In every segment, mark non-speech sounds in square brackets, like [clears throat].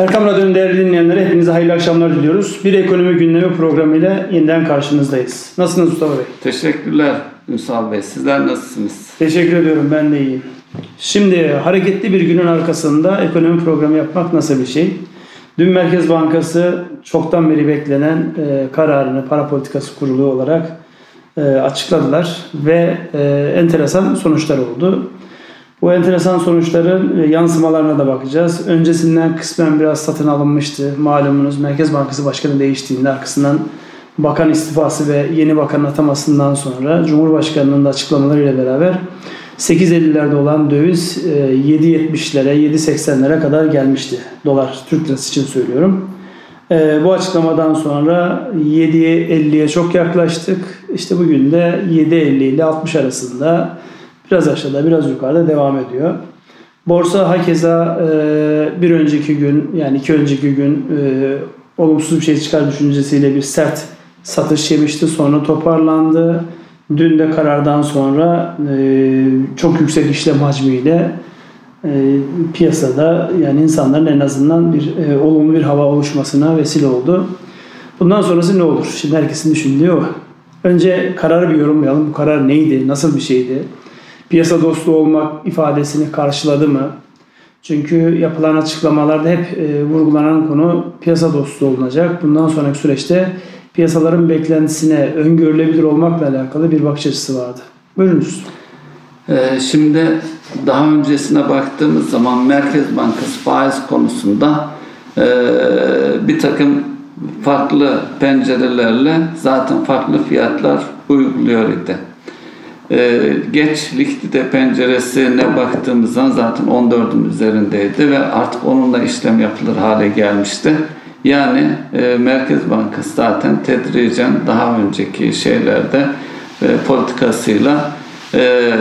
Erkam Radyo'nun değerli dinleyenlere hepinize hayırlı akşamlar diliyoruz. Bir ekonomi gündemi programıyla yeniden karşınızdayız. Nasılsınız Mustafa Bey? Teşekkürler Ünsal Bey. Sizler nasılsınız? Teşekkür ediyorum. Ben de iyiyim. Şimdi hareketli bir günün arkasında ekonomi programı yapmak nasıl bir şey? Dün Merkez Bankası çoktan beri beklenen e, kararını para politikası kurulu olarak e, açıkladılar ve e, enteresan sonuçlar oldu. Bu enteresan sonuçların e, yansımalarına da bakacağız. Öncesinden kısmen biraz satın alınmıştı. Malumunuz Merkez Bankası Başkanı değiştiğinde arkasından bakan istifası ve yeni bakan atamasından sonra Cumhurbaşkanı'nın da açıklamalarıyla beraber 8.50'lerde olan döviz 7.70'lere, e, 7.80'lere kadar gelmişti. Dolar, Türk lirası için söylüyorum. E, bu açıklamadan sonra 7.50'ye çok yaklaştık. İşte bugün de 7.50 ile 60 arasında biraz aşağıda biraz yukarıda devam ediyor. Borsa hakeza e, bir önceki gün yani iki önceki gün olumsuz bir şey çıkar düşüncesiyle bir sert satış yemişti. Sonra toparlandı. Dün de karardan sonra e, çok yüksek işlem hacmiyle e, piyasada yani insanların en azından bir e, olumlu bir hava oluşmasına vesile oldu. Bundan sonrası ne olur? Şimdi herkesin düşündüğü o. Önce kararı bir yorumlayalım. Bu karar neydi? Nasıl bir şeydi? Piyasa dostu olmak ifadesini karşıladı mı? Çünkü yapılan açıklamalarda hep e, vurgulanan konu piyasa dostu olunacak. Bundan sonraki süreçte piyasaların beklentisine öngörülebilir olmakla alakalı bir bakış açısı vardı. Buyurunuz. Ee, şimdi daha öncesine baktığımız zaman Merkez Bankası faiz konusunda e, bir takım farklı pencerelerle zaten farklı fiyatlar uyguluyor idi. Ee, geç likidite penceresine baktığımızda zaten 14'ün üzerindeydi ve artık onunla işlem yapılır hale gelmişti. Yani e, Merkez Bankası zaten tedricen daha önceki şeylerde e, politikasıyla e,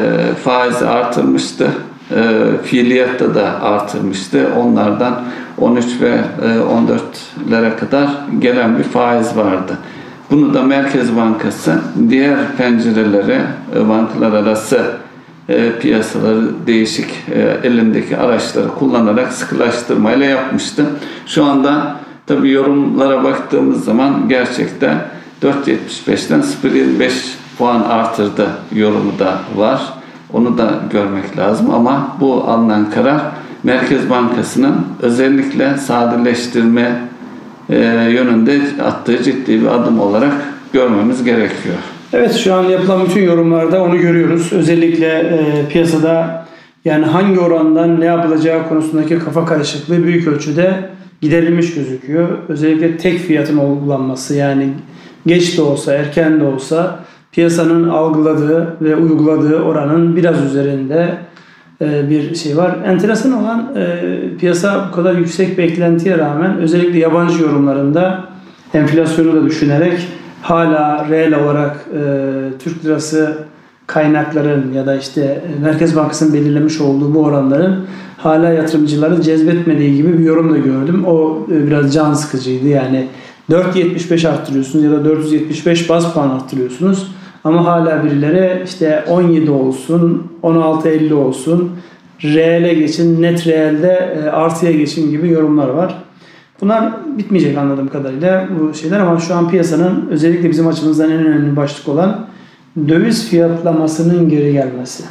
faizi artırmıştı. E, fiiliyatta da artırmıştı. Onlardan 13 ve e, 14'lere kadar gelen bir faiz vardı. Bunu da Merkez Bankası diğer pencereleri, e, bankalar arası e, piyasaları değişik e, elindeki araçları kullanarak sıkılaştırmayla yapmıştı. Şu anda Tabi yorumlara baktığımız zaman gerçekten 4.75'ten 0.25 puan artırdı yorumu da var. Onu da görmek lazım ama bu alınan karar Merkez Bankası'nın özellikle sadeleştirme e, yönünde attığı ciddi bir adım olarak görmemiz gerekiyor. Evet şu an yapılan bütün yorumlarda onu görüyoruz. Özellikle e, piyasada yani hangi orandan ne yapılacağı konusundaki kafa karışıklığı büyük ölçüde giderilmiş gözüküyor. Özellikle tek fiyatın uygulanması yani geç de olsa erken de olsa piyasanın algıladığı ve uyguladığı oranın biraz üzerinde bir şey var. Enteresan olan e, piyasa bu kadar yüksek beklentiye rağmen özellikle yabancı yorumlarında enflasyonu da düşünerek hala reel olarak e, Türk lirası kaynakların ya da işte Merkez Bankası'nın belirlemiş olduğu bu oranların hala yatırımcıları cezbetmediği gibi bir yorum da gördüm. O e, biraz can sıkıcıydı. Yani 4.75 arttırıyorsunuz ya da 475 bas puan arttırıyorsunuz. Ama hala birileri işte 17 olsun, 16.50 olsun, reele geçin, net reelde e, artıya geçin gibi yorumlar var. Bunlar bitmeyecek anladığım kadarıyla bu şeyler ama şu an piyasanın özellikle bizim açımızdan en önemli başlık olan döviz fiyatlamasının geri gelmesi.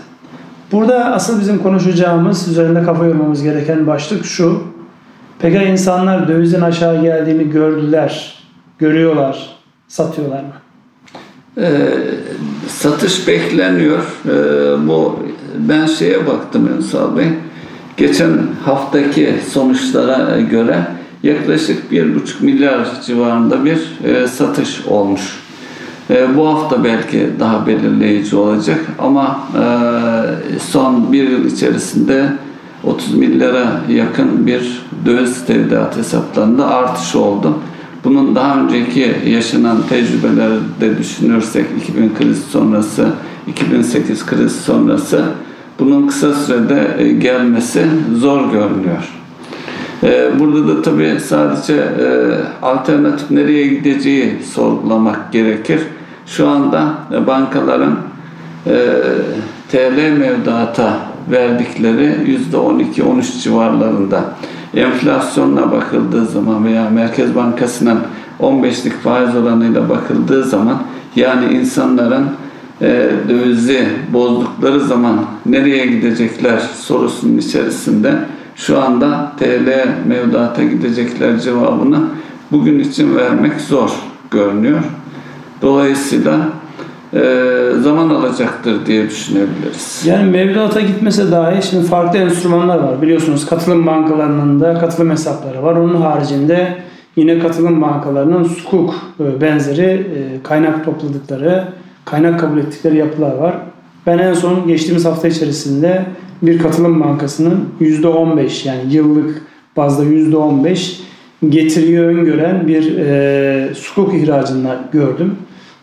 Burada asıl bizim konuşacağımız, üzerinde kafa yormamız gereken başlık şu. Peki insanlar dövizin aşağı geldiğini gördüler, görüyorlar, satıyorlar mı? Ee, satış bekleniyor. Ee, bu ben şeye baktım Ünsal Bey. Geçen haftaki sonuçlara göre yaklaşık 1,5 milyar civarında bir e, satış olmuş. E, bu hafta belki daha belirleyici olacak ama e, son bir yıl içerisinde 30 milyara yakın bir döviz tevdiat hesaplarında artış oldu. Bunun daha önceki yaşanan tecrübeleri de düşünürsek 2000 kriz sonrası, 2008 kriz sonrası bunun kısa sürede e, gelmesi zor görünüyor. Burada da tabii sadece alternatif nereye gideceği sorgulamak gerekir şu anda bankaların e, TL mevduata verdikleri %12-13 civarlarında. Enflasyonla bakıldığı zaman veya Merkez Bankası'nın 15'lik faiz oranıyla bakıldığı zaman yani insanların e, dövizi bozdukları zaman nereye gidecekler sorusunun içerisinde şu anda TL mevduata gidecekler cevabını bugün için vermek zor görünüyor. Dolayısıyla zaman alacaktır diye düşünebiliriz. Yani mevduata gitmese dahi şimdi farklı enstrümanlar var. Biliyorsunuz katılım bankalarının da katılım hesapları var. Onun haricinde yine katılım bankalarının sukuk e, benzeri e, kaynak topladıkları, kaynak kabul ettikleri yapılar var. Ben en son geçtiğimiz hafta içerisinde bir katılım bankasının %15 yani yıllık bazda %15 getiriyi öngören bir e, sukuk ihracını gördüm.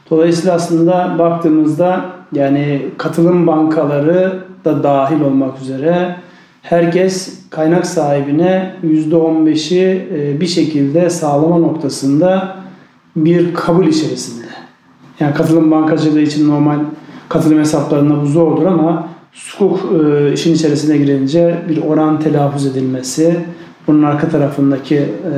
Dolayısıyla aslında baktığımızda yani katılım bankaları da dahil olmak üzere herkes kaynak sahibine %15'i e, bir şekilde sağlama noktasında bir kabul içerisinde. Yani katılım bankacılığı için normal katılım hesaplarında bu zordur ama sukuk e, işin içerisine girince bir oran telaffuz edilmesi, bunun arka tarafındaki e,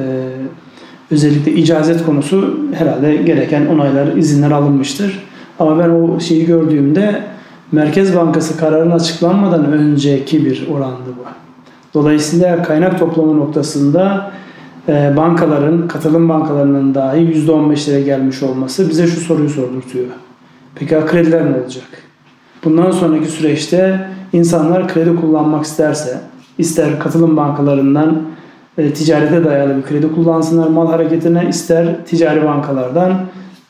özellikle icazet konusu herhalde gereken onaylar, izinler alınmıştır. Ama ben o şeyi gördüğümde Merkez Bankası kararının açıklanmadan önceki bir orandı bu. Dolayısıyla kaynak toplama noktasında e, bankaların, katılım bankalarının dahi %15'lere gelmiş olması bize şu soruyu sordurtuyor. Peki krediler ne olacak? Bundan sonraki süreçte insanlar kredi kullanmak isterse, ister katılım bankalarından ticarete dayalı bir kredi kullansınlar mal hareketine ister ticari bankalardan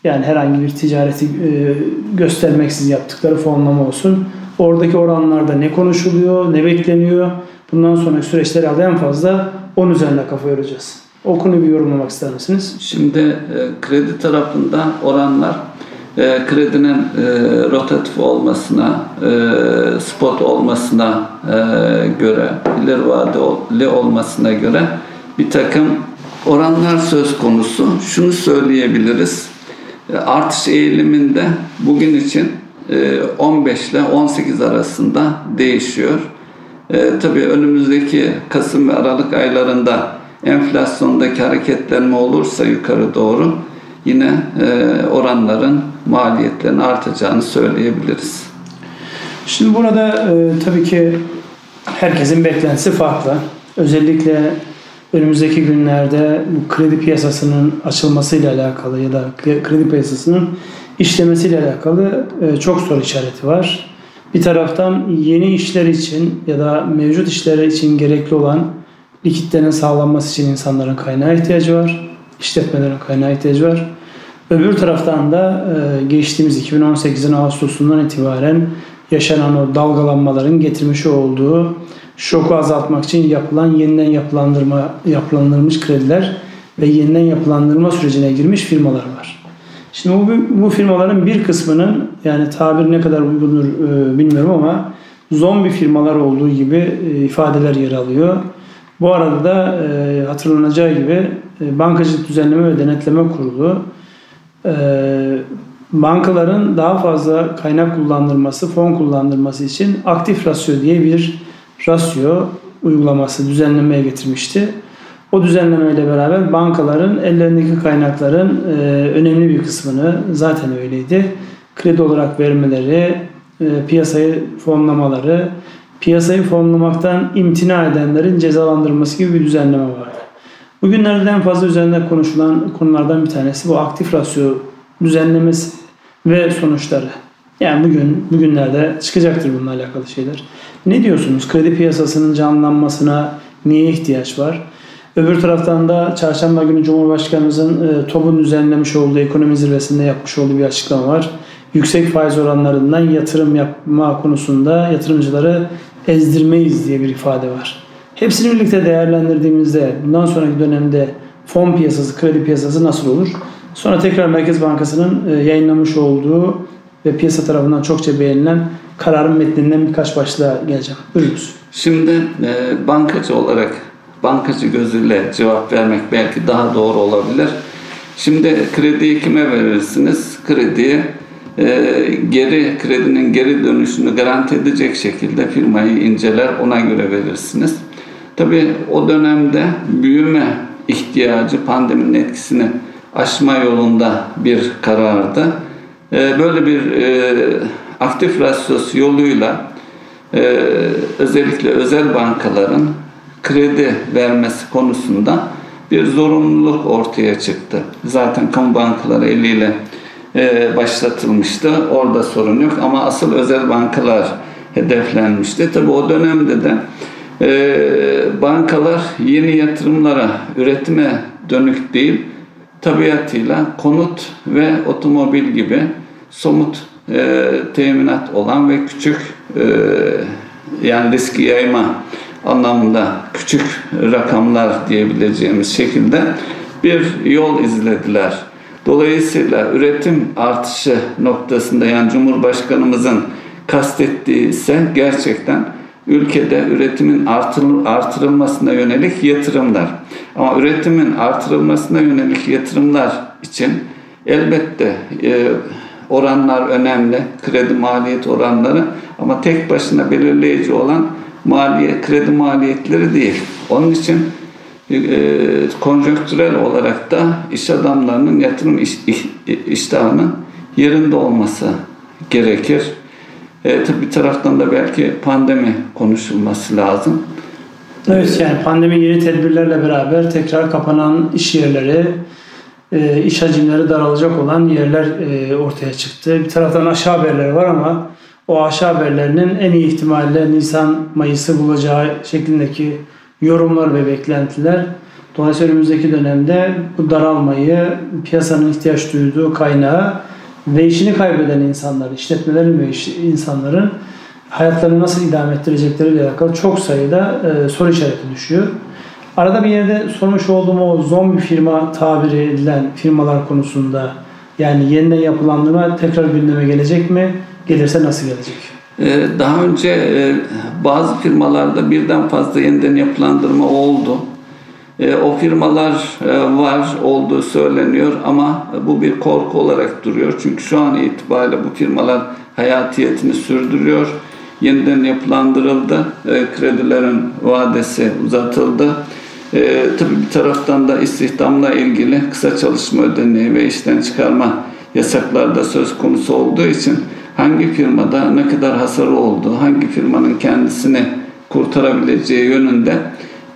yani herhangi bir ticareti e, göstermeksiz yaptıkları fonlama olsun. Oradaki oranlarda ne konuşuluyor, ne bekleniyor? Bundan sonraki süreçler herhalde en fazla 10 üzerine kafa yoracağız. O konuyu bir yorumlamak ister misiniz? Şimdi e, kredi tarafında oranlar e, kredinin e, rotatif olmasına, e, spot olmasına e, göre, ileri vadeli olmasına göre bir takım oranlar söz konusu. Şunu söyleyebiliriz. E, artış eğiliminde bugün için e, 15 ile 18 arasında değişiyor. E, tabii önümüzdeki Kasım ve Aralık aylarında enflasyondaki hareketlenme olursa yukarı doğru yine e, oranların maliyetlerin artacağını söyleyebiliriz. Şimdi burada e, tabii ki herkesin beklentisi farklı. Özellikle önümüzdeki günlerde bu kredi piyasasının açılmasıyla alakalı ya da kredi piyasasının işlemesiyle alakalı e, çok soru işareti var. Bir taraftan yeni işler için ya da mevcut işler için gerekli olan likitlerin sağlanması için insanların kaynağı ihtiyacı var. İşletmelerin kaynağı ihtiyacı var. Öbür taraftan da e, geçtiğimiz 2018'in Ağustos'undan itibaren yaşanan o dalgalanmaların getirmiş olduğu şoku azaltmak için yapılan yeniden yapılandırma yapılandırılmış krediler ve yeniden yapılandırma sürecine girmiş firmalar var. Şimdi bu, bu firmaların bir kısmının yani tabir ne kadar uygundur e, bilmiyorum ama zombi firmalar olduğu gibi e, ifadeler yer alıyor. Bu arada da e, hatırlanacağı gibi e, Bankacılık Düzenleme ve Denetleme Kurulu bankaların daha fazla kaynak kullandırması, fon kullandırması için aktif rasyo diye bir rasyo uygulaması düzenlemeye getirmişti. O düzenlemeyle beraber bankaların ellerindeki kaynakların e, önemli bir kısmını zaten öyleydi. Kredi olarak vermeleri, e, piyasayı fonlamaları, piyasayı fonlamaktan imtina edenlerin cezalandırılması gibi bir düzenleme vardı. Bugünlerde en fazla üzerinde konuşulan konulardan bir tanesi bu aktif rasyo düzenlemesi ve sonuçları. Yani bugün bugünlerde çıkacaktır bununla alakalı şeyler. Ne diyorsunuz? Kredi piyasasının canlanmasına niye ihtiyaç var? Öbür taraftan da çarşamba günü Cumhurbaşkanımızın e, TOB'un düzenlemiş olduğu ekonomi zirvesinde yapmış olduğu bir açıklama var. Yüksek faiz oranlarından yatırım yapma konusunda yatırımcıları ezdirmeyiz diye bir ifade var. Hepsini birlikte değerlendirdiğimizde bundan sonraki dönemde fon piyasası, kredi piyasası nasıl olur? Sonra tekrar Merkez Bankası'nın e, yayınlamış olduğu ve piyasa tarafından çokça beğenilen kararın metninden birkaç başlığa geleceğim. Buyurunuz. Şimdi e, bankacı olarak bankacı gözüyle cevap vermek belki daha doğru olabilir. Şimdi krediyi kime verirsiniz? Krediyi e, geri kredinin geri dönüşünü garanti edecek şekilde firmayı inceler ona göre verirsiniz. Tabii o dönemde büyüme ihtiyacı pandeminin etkisini aşma yolunda bir karardı. E, böyle bir e, aktif rasyoz yoluyla e, özellikle özel bankaların kredi vermesi konusunda bir zorunluluk ortaya çıktı. Zaten kamu bankaları eliyle e, başlatılmıştı. Orada sorun yok ama asıl özel bankalar hedeflenmişti. Tabi o dönemde de bankalar yeni yatırımlara, üretime dönük değil, tabiatıyla konut ve otomobil gibi somut e, teminat olan ve küçük e, yani riski yayma anlamında küçük rakamlar diyebileceğimiz şekilde bir yol izlediler. Dolayısıyla üretim artışı noktasında yani Cumhurbaşkanımızın kastettiği ise gerçekten ülkede üretimin artırılmasına yönelik yatırımlar. Ama üretimin artırılmasına yönelik yatırımlar için elbette e, oranlar önemli. Kredi maliyet oranları ama tek başına belirleyici olan maliyet, kredi maliyetleri değil. Onun için e, konjonktürel olarak da iş adamlarının yatırım iş, iştahının yerinde olması gerekir. E, tabi bir taraftan da belki pandemi konuşulması lazım. Evet yani pandemi yeni tedbirlerle beraber tekrar kapanan iş yerleri, e, iş hacimleri daralacak olan yerler e, ortaya çıktı. Bir taraftan aşağı haberleri var ama o aşağı haberlerinin en iyi ihtimalle Nisan Mayıs'ı bulacağı şeklindeki yorumlar ve beklentiler. Dolayısıyla önümüzdeki dönemde bu daralmayı piyasanın ihtiyaç duyduğu kaynağı ve işini kaybeden insanlar, işletmelerin ve iş, insanların hayatlarını nasıl idame ettirecekleriyle alakalı çok sayıda e, soru işareti düşüyor. Arada bir yerde sormuş olduğum o zombi firma tabiri edilen firmalar konusunda yani yeniden yapılandırma tekrar gündeme gelecek mi? Gelirse nasıl gelecek? Ee, daha önce e, bazı firmalarda birden fazla yeniden yapılandırma oldu. E, o firmalar e, var olduğu söyleniyor ama bu bir korku olarak duruyor. Çünkü şu an itibariyle bu firmalar hayatiyetini sürdürüyor. Yeniden yapılandırıldı. Kredilerin vadesi uzatıldı. E, tabii bir taraftan da istihdamla ilgili kısa çalışma ödeneği ve işten çıkarma yasakları da söz konusu olduğu için hangi firmada ne kadar hasarı olduğu, hangi firmanın kendisini kurtarabileceği yönünde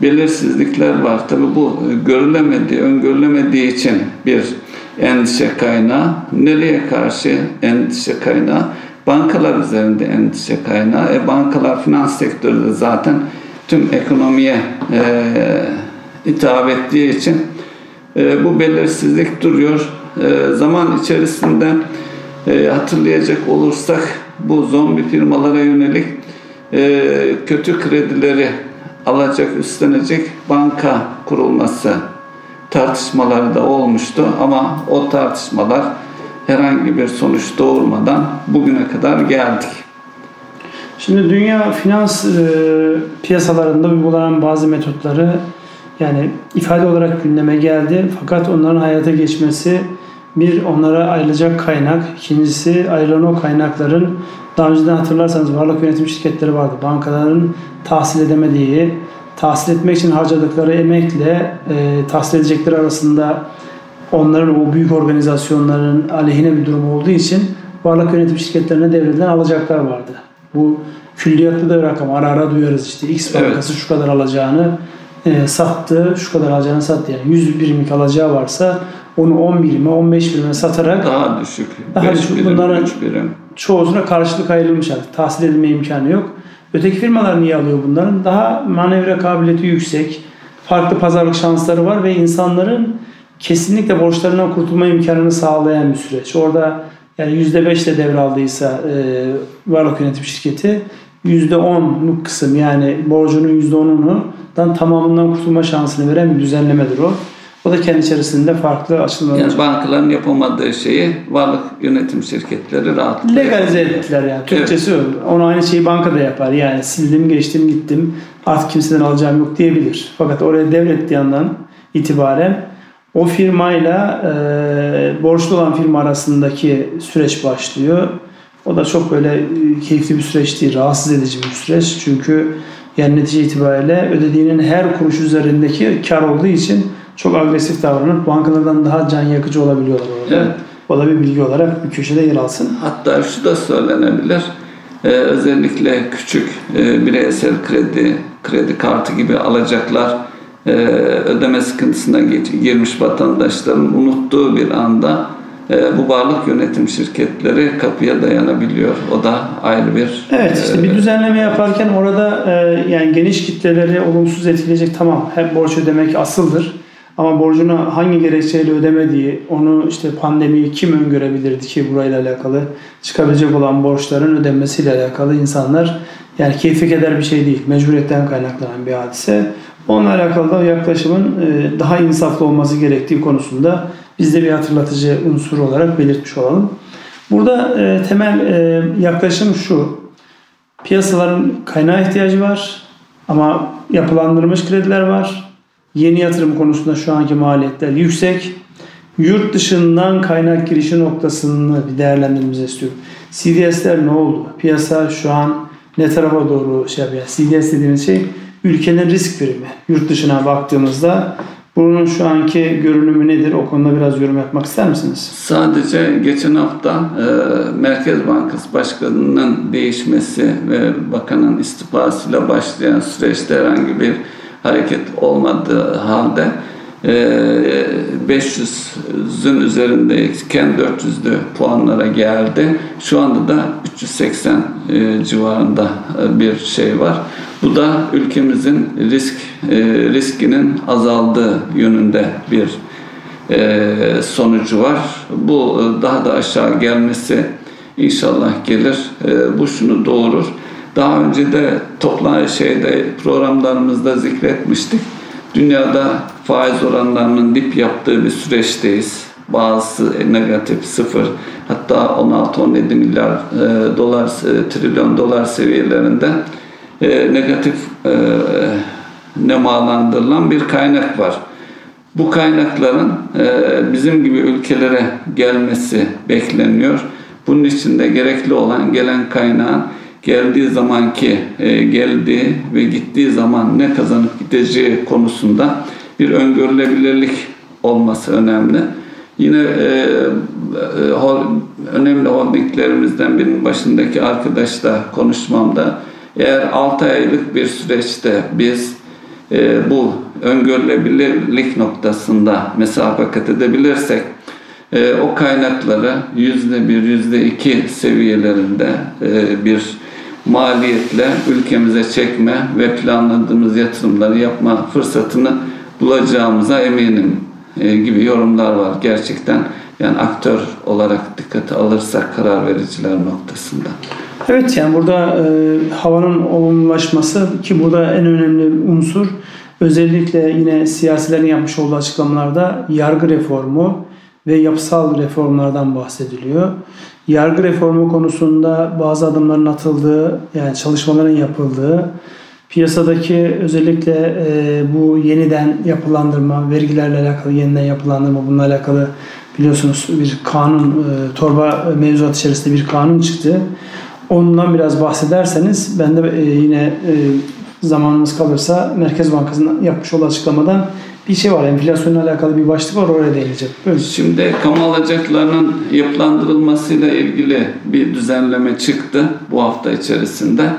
belirsizlikler var. Tabi bu görülemediği, öngörülemediği için bir endişe kaynağı. Nereye karşı endişe kaynağı? Bankalar üzerinde endişe kaynağı. E, bankalar finans sektörü zaten tüm ekonomiye e, hitap ettiği için e, bu belirsizlik duruyor. E, zaman içerisinde e, hatırlayacak olursak bu zombi firmalara yönelik e, kötü kredileri alacak, üstlenecek banka kurulması tartışmaları da olmuştu ama o tartışmalar herhangi bir sonuç doğurmadan bugüne kadar geldik. Şimdi dünya finans e, piyasalarında uygulanan bazı metotları yani ifade olarak gündeme geldi. Fakat onların hayata geçmesi bir onlara ayrılacak kaynak. İkincisi ayrılan o kaynakların daha önceden hatırlarsanız varlık yönetim şirketleri vardı. Bankaların tahsil edemediği, tahsil etmek için harcadıkları emekle e, tahsil edecekleri arasında onların o büyük organizasyonların aleyhine bir durum olduğu için varlık yönetim şirketlerine devredilen alacaklar vardı. Bu külliyatlı da bir rakam. Ara ara duyarız işte X bankası evet. şu kadar alacağını e, sattı, şu kadar alacağını sattı. Yani 100 birimlik alacağı varsa onu 10 birime, 15 birime satarak daha düşük. Daha düşük. Birim, Bunların birim. çoğusuna karşılık ayrılmış artık. Tahsil edilme imkanı yok. Öteki firmalar niye alıyor bunların? Daha manevra kabiliyeti yüksek. Farklı pazarlık şansları var ve insanların kesinlikle borçlarından kurtulma imkanını sağlayan bir süreç. Orada yani %5 ile devraldıysa e, varlık yönetim şirketi %10'luk kısım yani borcunun %10'undan tamamından kurtulma şansını veren bir düzenlemedir o. O da kendi içerisinde farklı açılımlar. Yani bankaların yapamadığı şeyi varlık yönetim şirketleri rahatlıkla legalize ettiler yani. Türkçesi evet. Onu aynı şeyi banka da yapar. Yani sildim, geçtim, gittim. Artık kimseden alacağım yok diyebilir. Fakat oraya devrettiği yandan itibaren o firmayla e, borçlu olan firma arasındaki süreç başlıyor. O da çok böyle e, keyifli bir süreç değil, rahatsız edici bir süreç. Çünkü Yani netice itibariyle ödediğinin her kuruş üzerindeki kar olduğu için çok agresif davranıp bankalardan daha can yakıcı olabiliyorlar orada. Evet. O da bir bilgi olarak bir köşede yer alsın. Hatta şu da söylenebilir. Ee, özellikle küçük e, bireysel kredi, kredi kartı gibi alacaklar e, ödeme sıkıntısına girmiş vatandaşların unuttuğu bir anda e, bu varlık yönetim şirketleri kapıya dayanabiliyor. O da ayrı bir Evet işte bir düzenleme yaparken orada e, yani geniş kitleleri olumsuz etkileyecek tamam hep borç ödemek asıldır. Ama borcunu hangi gerekçeyle ödemediği, onu işte pandemiyi kim öngörebilirdi ki burayla alakalı çıkabilecek olan borçların ödenmesiyle alakalı insanlar yani keyfi keder bir şey değil. Mecburiyetten kaynaklanan bir hadise. Onunla alakalı da yaklaşımın e, daha insaflı olması gerektiği konusunda biz de bir hatırlatıcı unsur olarak belirtmiş olalım. Burada e, temel e, yaklaşım şu. Piyasaların kaynağı ihtiyacı var ama yapılandırılmış krediler var. Yeni yatırım konusunda şu anki maliyetler yüksek. Yurt dışından kaynak girişi noktasını bir değerlendirmemizi istiyorum. CDS'ler ne oldu? Piyasa şu an ne tarafa doğru şey yapıyor? CDS dediğimiz şey ülkenin risk primi. Yurt dışına baktığımızda bunun şu anki görünümü nedir? O konuda biraz yorum yapmak ister misiniz? Sadece geçen hafta e, Merkez Bankası Başkanı'nın değişmesi ve bakanın istifasıyla başlayan süreçte herhangi bir hareket olmadığı halde e, 500'ün üzerindeyken 400'lü puanlara geldi. Şu anda da 380 e, civarında e, bir şey var. Bu da ülkemizin risk e, riskinin azaldığı yönünde bir e, sonucu var. Bu e, daha da aşağı gelmesi inşallah gelir. Bu şunu doğurur. Daha önce de toplam şeyde programlarımızda zikretmiştik. Dünyada faiz oranlarının dip yaptığı bir süreçteyiz. Bazısı negatif sıfır hatta 16-17 milyar dolar trilyon dolar seviyelerinde e, negatif e, nemalandırılan bir kaynak var. Bu kaynakların e, bizim gibi ülkelere gelmesi bekleniyor. Bunun için de gerekli olan gelen kaynağın geldiği zamanki e, geldiği ve gittiği zaman ne kazanıp gideceği konusunda bir öngörülebilirlik olması önemli. Yine e, e, önemli holdinglerimizden birinin başındaki arkadaşla konuşmamda eğer 6 aylık bir süreçte biz e, bu öngörülebilirlik noktasında mesafe kat edebilirsek e, o kaynakları yüzde bir, yüzde iki seviyelerinde e, bir maliyetle ülkemize çekme ve planladığımız yatırımları yapma fırsatını bulacağımıza eminim e, gibi yorumlar var gerçekten. Yani aktör olarak dikkate alırsak karar vericiler noktasında. Evet yani burada e, havanın olumlulaşması ki burada en önemli unsur özellikle yine siyasilerin yapmış olduğu açıklamalarda yargı reformu ve yapısal reformlardan bahsediliyor. Yargı reformu konusunda bazı adımların atıldığı, yani çalışmaların yapıldığı, piyasadaki özellikle e, bu yeniden yapılandırma, vergilerle alakalı yeniden yapılandırma, bununla alakalı biliyorsunuz bir kanun, e, torba mevzuat içerisinde bir kanun çıktı. Ondan biraz bahsederseniz ben de e, yine e, zamanımız kalırsa Merkez Bankası'nın yapmış olduğu açıklamadan bir şey var. Enflasyonla alakalı bir başlık var. Oraya değineceğim. Böyle. Şimdi kamu alacaklarının yapılandırılmasıyla ilgili bir düzenleme çıktı bu hafta içerisinde.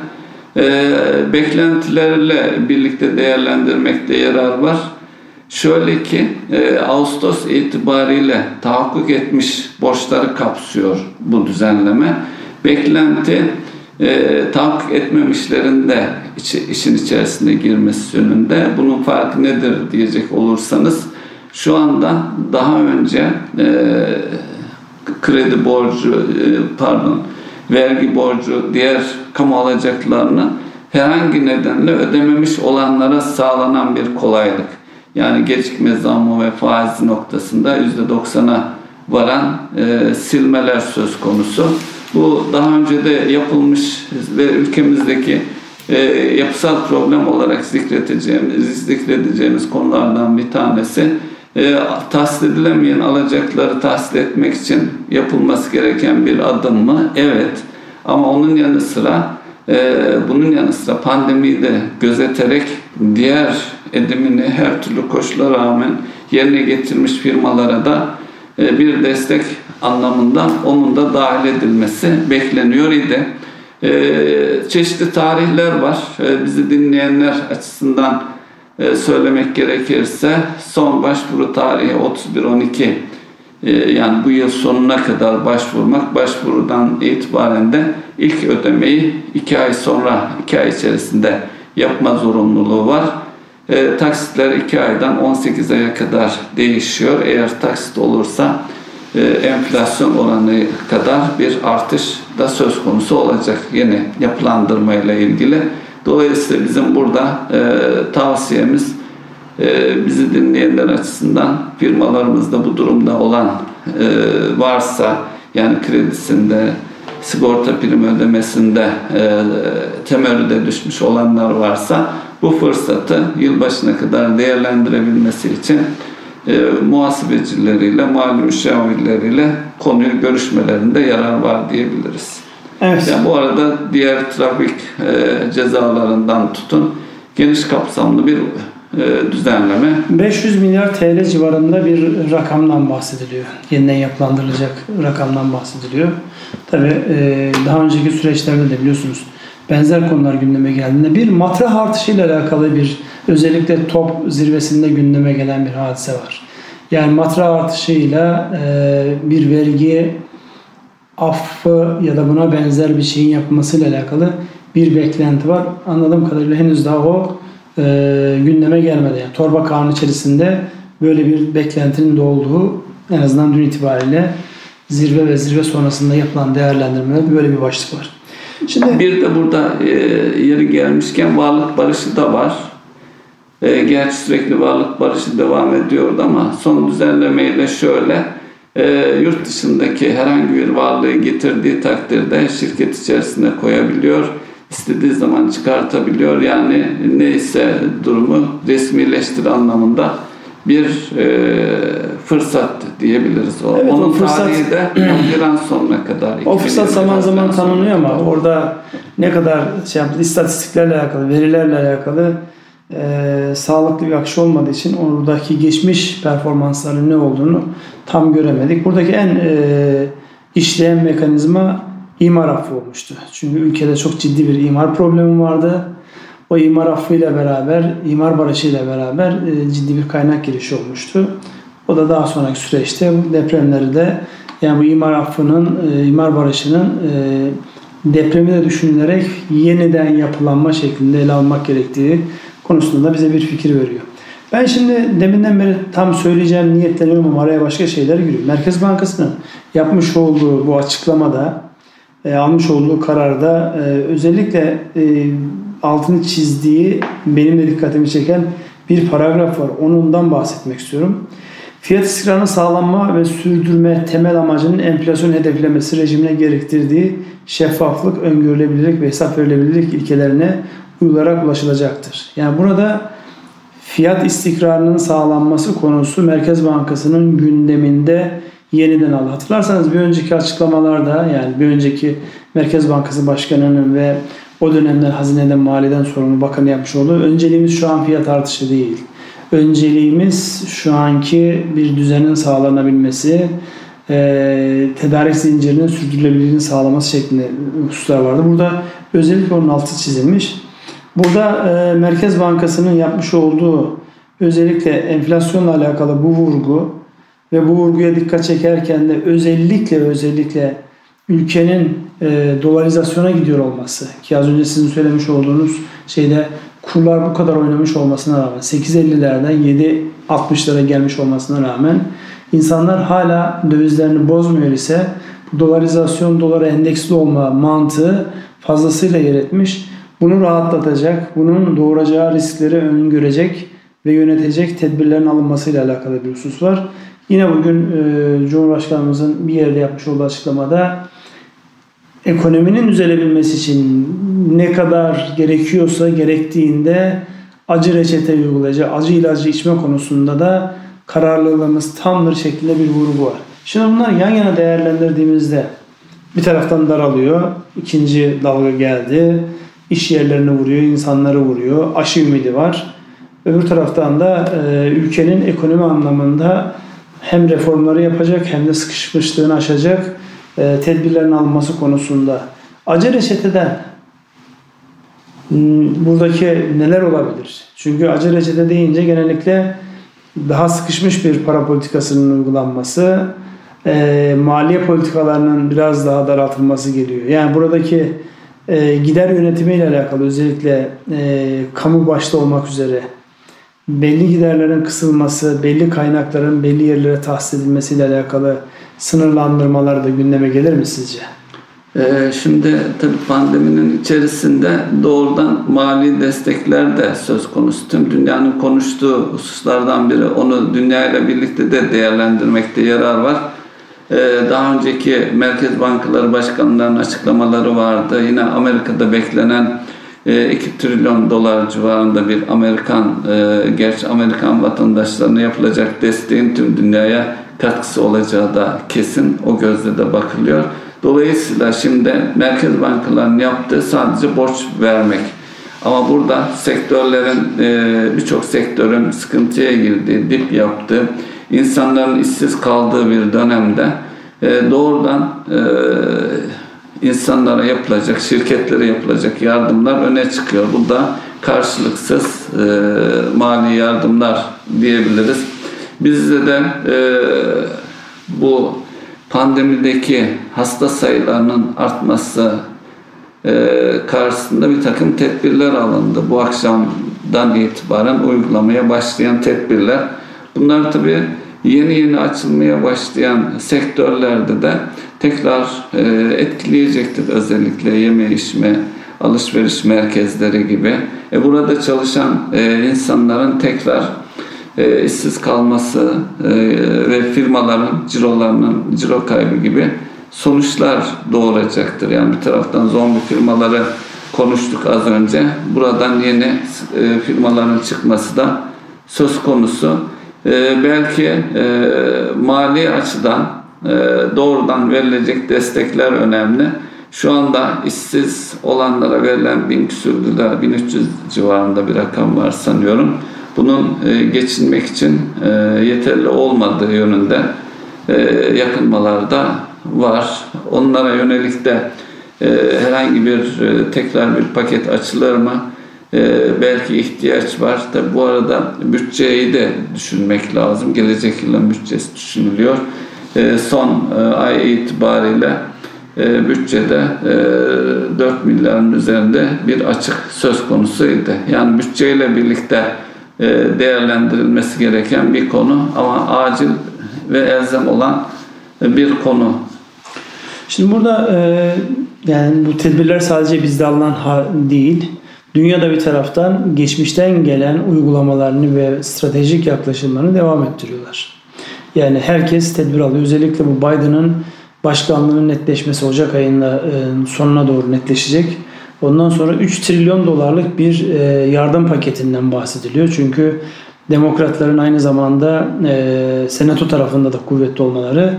E, beklentilerle birlikte değerlendirmekte yarar var. Şöyle ki Ağustos itibariyle tahakkuk etmiş borçları kapsıyor bu düzenleme. Beklenti e, tahakkuk etmemişlerin de işin içerisine girmesi yönünde. Bunun farkı nedir diyecek olursanız şu anda daha önce e, kredi borcu e, pardon vergi borcu diğer kamu alacaklarını herhangi nedenle ödememiş olanlara sağlanan bir kolaylık. Yani gecikme zammı ve faiz noktasında %90'a varan e, silmeler söz konusu. Bu daha önce de yapılmış ve ülkemizdeki e, yapısal problem olarak zikredeceğimiz, zikredeceğimiz konulardan bir tanesi. E, tahsil edilemeyen alacakları tahsil etmek için yapılması gereken bir adım mı? Evet. Ama onun yanı sıra e, bunun yanı sıra pandemiyi de gözeterek diğer edimini her türlü koşullara rağmen yerine getirmiş firmalara da bir destek anlamında onun da dahil edilmesi bekleniyor idi. E, çeşitli tarihler var. E, bizi dinleyenler açısından e, söylemek gerekirse son başvuru tarihi 31-12 e, yani bu yıl sonuna kadar başvurmak başvurudan itibaren de ilk ödemeyi 2 ay sonra 2 ay içerisinde yapma zorunluluğu var. E, taksitler 2 aydan 18 aya kadar değişiyor. Eğer taksit olursa e, enflasyon oranı kadar bir artış da söz konusu olacak yeni yapılandırma ile ilgili. Dolayısıyla bizim burada e, tavsiyemiz e, bizi dinleyenler açısından firmalarımızda bu durumda olan e, varsa yani kredisinde, sigorta prim ödemesinde e, temerrüde düşmüş olanlar varsa bu fırsatı yılbaşına kadar değerlendirebilmesi için e, muhasebecileriyle, mali müşavirleriyle konuyu görüşmelerinde yarar var diyebiliriz. Evet. Yani bu arada diğer trafik e, cezalarından tutun geniş kapsamlı bir düzenleme. 500 milyar TL civarında bir rakamdan bahsediliyor. Yeniden yapılandırılacak rakamdan bahsediliyor. Tabii e, daha önceki süreçlerde de biliyorsunuz benzer konular gündeme geldiğinde bir matrah artışıyla alakalı bir özellikle top zirvesinde gündeme gelen bir hadise var. Yani matrah artışıyla e, bir vergi affı ya da buna benzer bir şeyin yapılmasıyla alakalı bir beklenti var. Anladığım kadarıyla henüz daha o e, gündeme gelmedi. Yani torba kanun içerisinde böyle bir beklentinin de olduğu en azından dün itibariyle zirve ve zirve sonrasında yapılan değerlendirmeler böyle bir başlık var. Şimdi bir de burada e, yeri gelmişken varlık barışı da var. E, gerçi sürekli varlık barışı devam ediyordu ama son düzenlemeyle şöyle e, yurt dışındaki herhangi bir varlığı getirdiği takdirde şirket içerisine koyabiliyor. İstediği zaman çıkartabiliyor. Yani neyse durumu resmileştir anlamında bir e, fırsat diyebiliriz. O. Evet, Onun o fırsat- tarihi de [clears throat] Haziran sonuna kadar. O fırsat 2020 zaman zaman tanınıyor ama kadar. orada ne kadar şey yaptı, istatistiklerle alakalı, verilerle alakalı e, sağlıklı bir akış olmadığı için oradaki geçmiş performansların ne olduğunu tam göremedik. Buradaki en e, işleyen mekanizma imar affı olmuştu. Çünkü ülkede çok ciddi bir imar problemi vardı. O imar affıyla beraber, imar barışıyla beraber e, ciddi bir kaynak girişi olmuştu. O da daha sonraki süreçte depremleri de yani bu imar affının, e, imar barışının e, depremi de düşünülerek yeniden yapılanma şeklinde ele almak gerektiği konusunda da bize bir fikir veriyor. Ben şimdi deminden beri tam söyleyeceğim niyetleniyorum ama araya başka şeyler giriyor. Merkez Bankası'nın yapmış olduğu bu açıklamada e, almış olduğu kararda e, özellikle e, altını çizdiği benim de dikkatimi çeken bir paragraf var. Onundan bahsetmek istiyorum. Fiyat istikrarının sağlanma ve sürdürme temel amacının enflasyon hedeflemesi rejimine gerektirdiği şeffaflık, öngörülebilirlik ve hesap verilebilirlik ilkelerine uyularak ulaşılacaktır. Yani burada fiyat istikrarının sağlanması konusu Merkez Bankası'nın gündeminde yeniden aldı. Hatırlarsanız bir önceki açıklamalarda yani bir önceki Merkez Bankası Başkanı'nın ve o dönemler Hazine'den Maliye'den sorumlu bakanı yapmış olduğu önceliğimiz şu an fiyat artışı değil. Önceliğimiz şu anki bir düzenin sağlanabilmesi, e, tedarik zincirinin sürdürülebilirliğini sağlaması şeklinde hususlar vardı. Burada özellikle onun altı çizilmiş. Burada e, Merkez Bankası'nın yapmış olduğu özellikle enflasyonla alakalı bu vurgu ve bu vurguya dikkat çekerken de özellikle özellikle ülkenin e, dolarizasyona gidiyor olması ki az önce sizin söylemiş olduğunuz şeyde kurlar bu kadar oynamış olmasına rağmen 8.50'lerden 7.60'lara gelmiş olmasına rağmen insanlar hala dövizlerini bozmuyor ise bu dolarizasyon dolara endeksli olma mantığı fazlasıyla yer etmiş. Bunu rahatlatacak, bunun doğuracağı riskleri öngörecek ve yönetecek tedbirlerin alınmasıyla alakalı bir husus var. Yine bugün e, Cumhurbaşkanımızın bir yerde yapmış olduğu açıklamada ekonominin düzelebilmesi için ne kadar gerekiyorsa gerektiğinde acı reçete uygulayacak, acı ilacı içme konusunda da kararlılığımız tamdır şeklinde bir vurgu var. Şimdi bunlar yan yana değerlendirdiğimizde bir taraftan daralıyor. İkinci dalga geldi. İş yerlerini vuruyor, insanları vuruyor. Aşı ümidi var. Öbür taraftan da e, ülkenin ekonomi anlamında hem reformları yapacak hem de sıkışmışlığını aşacak e, tedbirlerin alınması konusunda. Acı reçeteden hmm, buradaki neler olabilir? Çünkü acı reçete deyince genellikle daha sıkışmış bir para politikasının uygulanması, e, maliye politikalarının biraz daha daraltılması geliyor. Yani buradaki e, gider yönetimiyle alakalı özellikle e, kamu başta olmak üzere belli giderlerin kısılması, belli kaynakların belli yerlere tahsis edilmesiyle alakalı sınırlandırmalar da gündeme gelir mi sizce? Ee, şimdi tabii pandeminin içerisinde doğrudan mali destekler de söz konusu. Tüm dünyanın konuştuğu hususlardan biri. Onu dünyayla birlikte de değerlendirmekte yarar var. Ee, daha önceki Merkez Bankaları Başkanlarının açıklamaları vardı. Yine Amerika'da beklenen 2 e, trilyon dolar civarında bir Amerikan, e, gerçi Amerikan vatandaşlarına yapılacak desteğin tüm dünyaya katkısı olacağı da kesin. O gözle de bakılıyor. Dolayısıyla şimdi merkez bankalarının yaptığı sadece borç vermek. Ama burada sektörlerin e, birçok sektörün sıkıntıya girdiği, dip yaptığı, insanların işsiz kaldığı bir dönemde doğrudan insanlara yapılacak, şirketlere yapılacak yardımlar öne çıkıyor. Bu da karşılıksız e, mali yardımlar diyebiliriz. Bizde de e, bu pandemideki hasta sayılarının artması e, karşısında bir takım tedbirler alındı. Bu akşamdan itibaren uygulamaya başlayan tedbirler. Bunlar tabii yeni yeni açılmaya başlayan sektörlerde de tekrar e, etkileyecektir. Özellikle yeme içme, alışveriş merkezleri gibi. E, burada çalışan e, insanların tekrar e, işsiz kalması ve firmaların cirolarının ciro kaybı gibi sonuçlar doğuracaktır. Yani bir taraftan zombi firmaları konuştuk az önce. Buradan yeni firmaların çıkması da söz konusu. Belki mali açıdan doğrudan verilecek destekler önemli. Şu anda işsiz olanlara verilen 1000 küsür lira, 1300 civarında bir rakam var sanıyorum. Bunun e, geçinmek için e, yeterli olmadığı yönünde yakınmalar da var. Onlara yönelik de herhangi bir tekrar bir paket açılır mı? belki ihtiyaç var. Tabi bu arada bütçeyi de düşünmek lazım. Gelecek yılın bütçesi düşünülüyor. E, son e, ay itibariyle e, bütçede 4 milyarın üzerinde bir açık söz konusuydu. Yani bütçeyle birlikte değerlendirilmesi gereken bir konu ama acil ve elzem olan bir konu. Şimdi burada yani bu tedbirler sadece bizde alınan değil, dünyada bir taraftan geçmişten gelen uygulamalarını ve stratejik yaklaşımlarını devam ettiriyorlar. Yani herkes tedbir alıyor. Özellikle bu Biden'ın başkanlığının netleşmesi Ocak ayında e, sonuna doğru netleşecek. Ondan sonra 3 trilyon dolarlık bir e, yardım paketinden bahsediliyor. Çünkü demokratların aynı zamanda e, senato tarafında da kuvvetli olmaları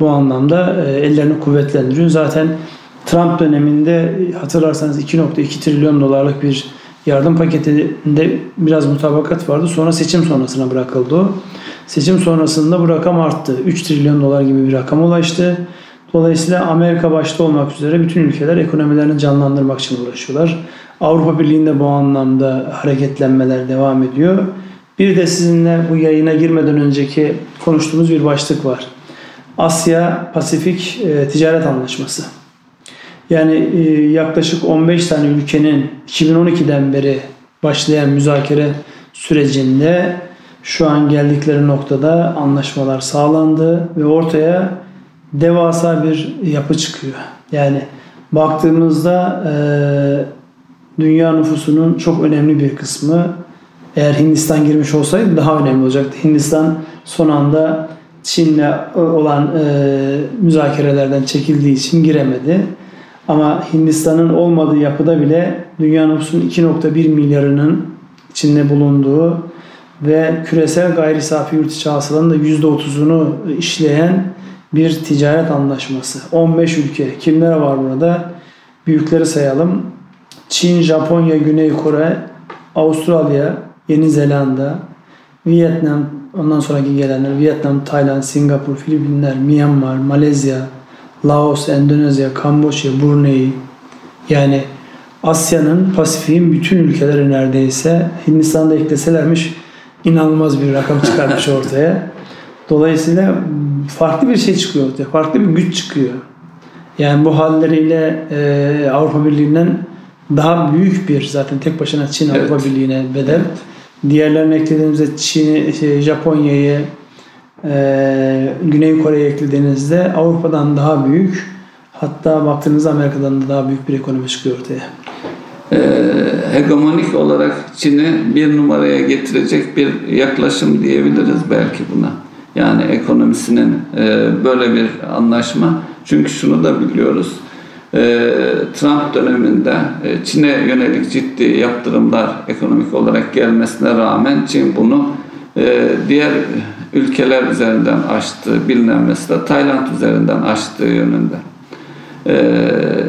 bu anlamda ellerini kuvvetlendiriyor. Zaten Trump döneminde hatırlarsanız 2.2 trilyon dolarlık bir yardım paketinde biraz mutabakat vardı. Sonra seçim sonrasına bırakıldı. Seçim sonrasında bu rakam arttı. 3 trilyon dolar gibi bir rakam ulaştı. Dolayısıyla Amerika başta olmak üzere bütün ülkeler ekonomilerini canlandırmak için uğraşıyorlar. Avrupa Birliği'nde bu anlamda hareketlenmeler devam ediyor. Bir de sizinle bu yayına girmeden önceki konuştuğumuz bir başlık var. Asya Pasifik e, Ticaret Anlaşması. Yani e, yaklaşık 15 tane ülkenin 2012'den beri başlayan müzakere sürecinde şu an geldikleri noktada anlaşmalar sağlandı ve ortaya devasa bir yapı çıkıyor. Yani baktığımızda e, dünya nüfusunun çok önemli bir kısmı eğer Hindistan girmiş olsaydı daha önemli olacaktı. Hindistan son anda Çin'le olan e, müzakerelerden çekildiği için giremedi. Ama Hindistan'ın olmadığı yapıda bile dünya nüfusunun 2.1 milyarının içinde bulunduğu ve küresel gayri safi yurt içi hasılanın da %30'unu işleyen bir ticaret anlaşması. 15 ülke. Kimler var burada? Büyükleri sayalım. Çin, Japonya, Güney Kore, Avustralya, Yeni Zelanda, Vietnam, ondan sonraki gelenler Vietnam, Tayland, Singapur, Filipinler, Myanmar, Malezya, Laos, Endonezya, Kamboçya, Brunei yani Asya'nın, Pasifik'in bütün ülkeleri neredeyse Hindistan'da ekleselermiş inanılmaz bir rakam çıkarmış [laughs] ortaya. Dolayısıyla farklı bir şey çıkıyor ortaya. Farklı bir güç çıkıyor. Yani bu halleriyle e, Avrupa Birliği'nden daha büyük bir zaten tek başına Çin Evet. Avrupa Birliği'ne bedel. Diğerlerini eklediğimizde Çin, şey, Japonya'yı, e, Güney Kore'yi eklediğinizde Avrupa'dan daha büyük hatta baktığınızda Amerika'dan da daha büyük bir ekonomi çıkıyor ortaya. Ee, hegemonik olarak Çin'i bir numaraya getirecek bir yaklaşım diyebiliriz belki buna. Yani ekonomisinin e, böyle bir anlaşma. Çünkü şunu da biliyoruz. E, Trump döneminde e, Çin'e yönelik ciddi yaptırımlar ekonomik olarak gelmesine rağmen Çin bunu diğer ülkeler üzerinden açtığı bilinen mesela Tayland üzerinden açtığı yönünde e,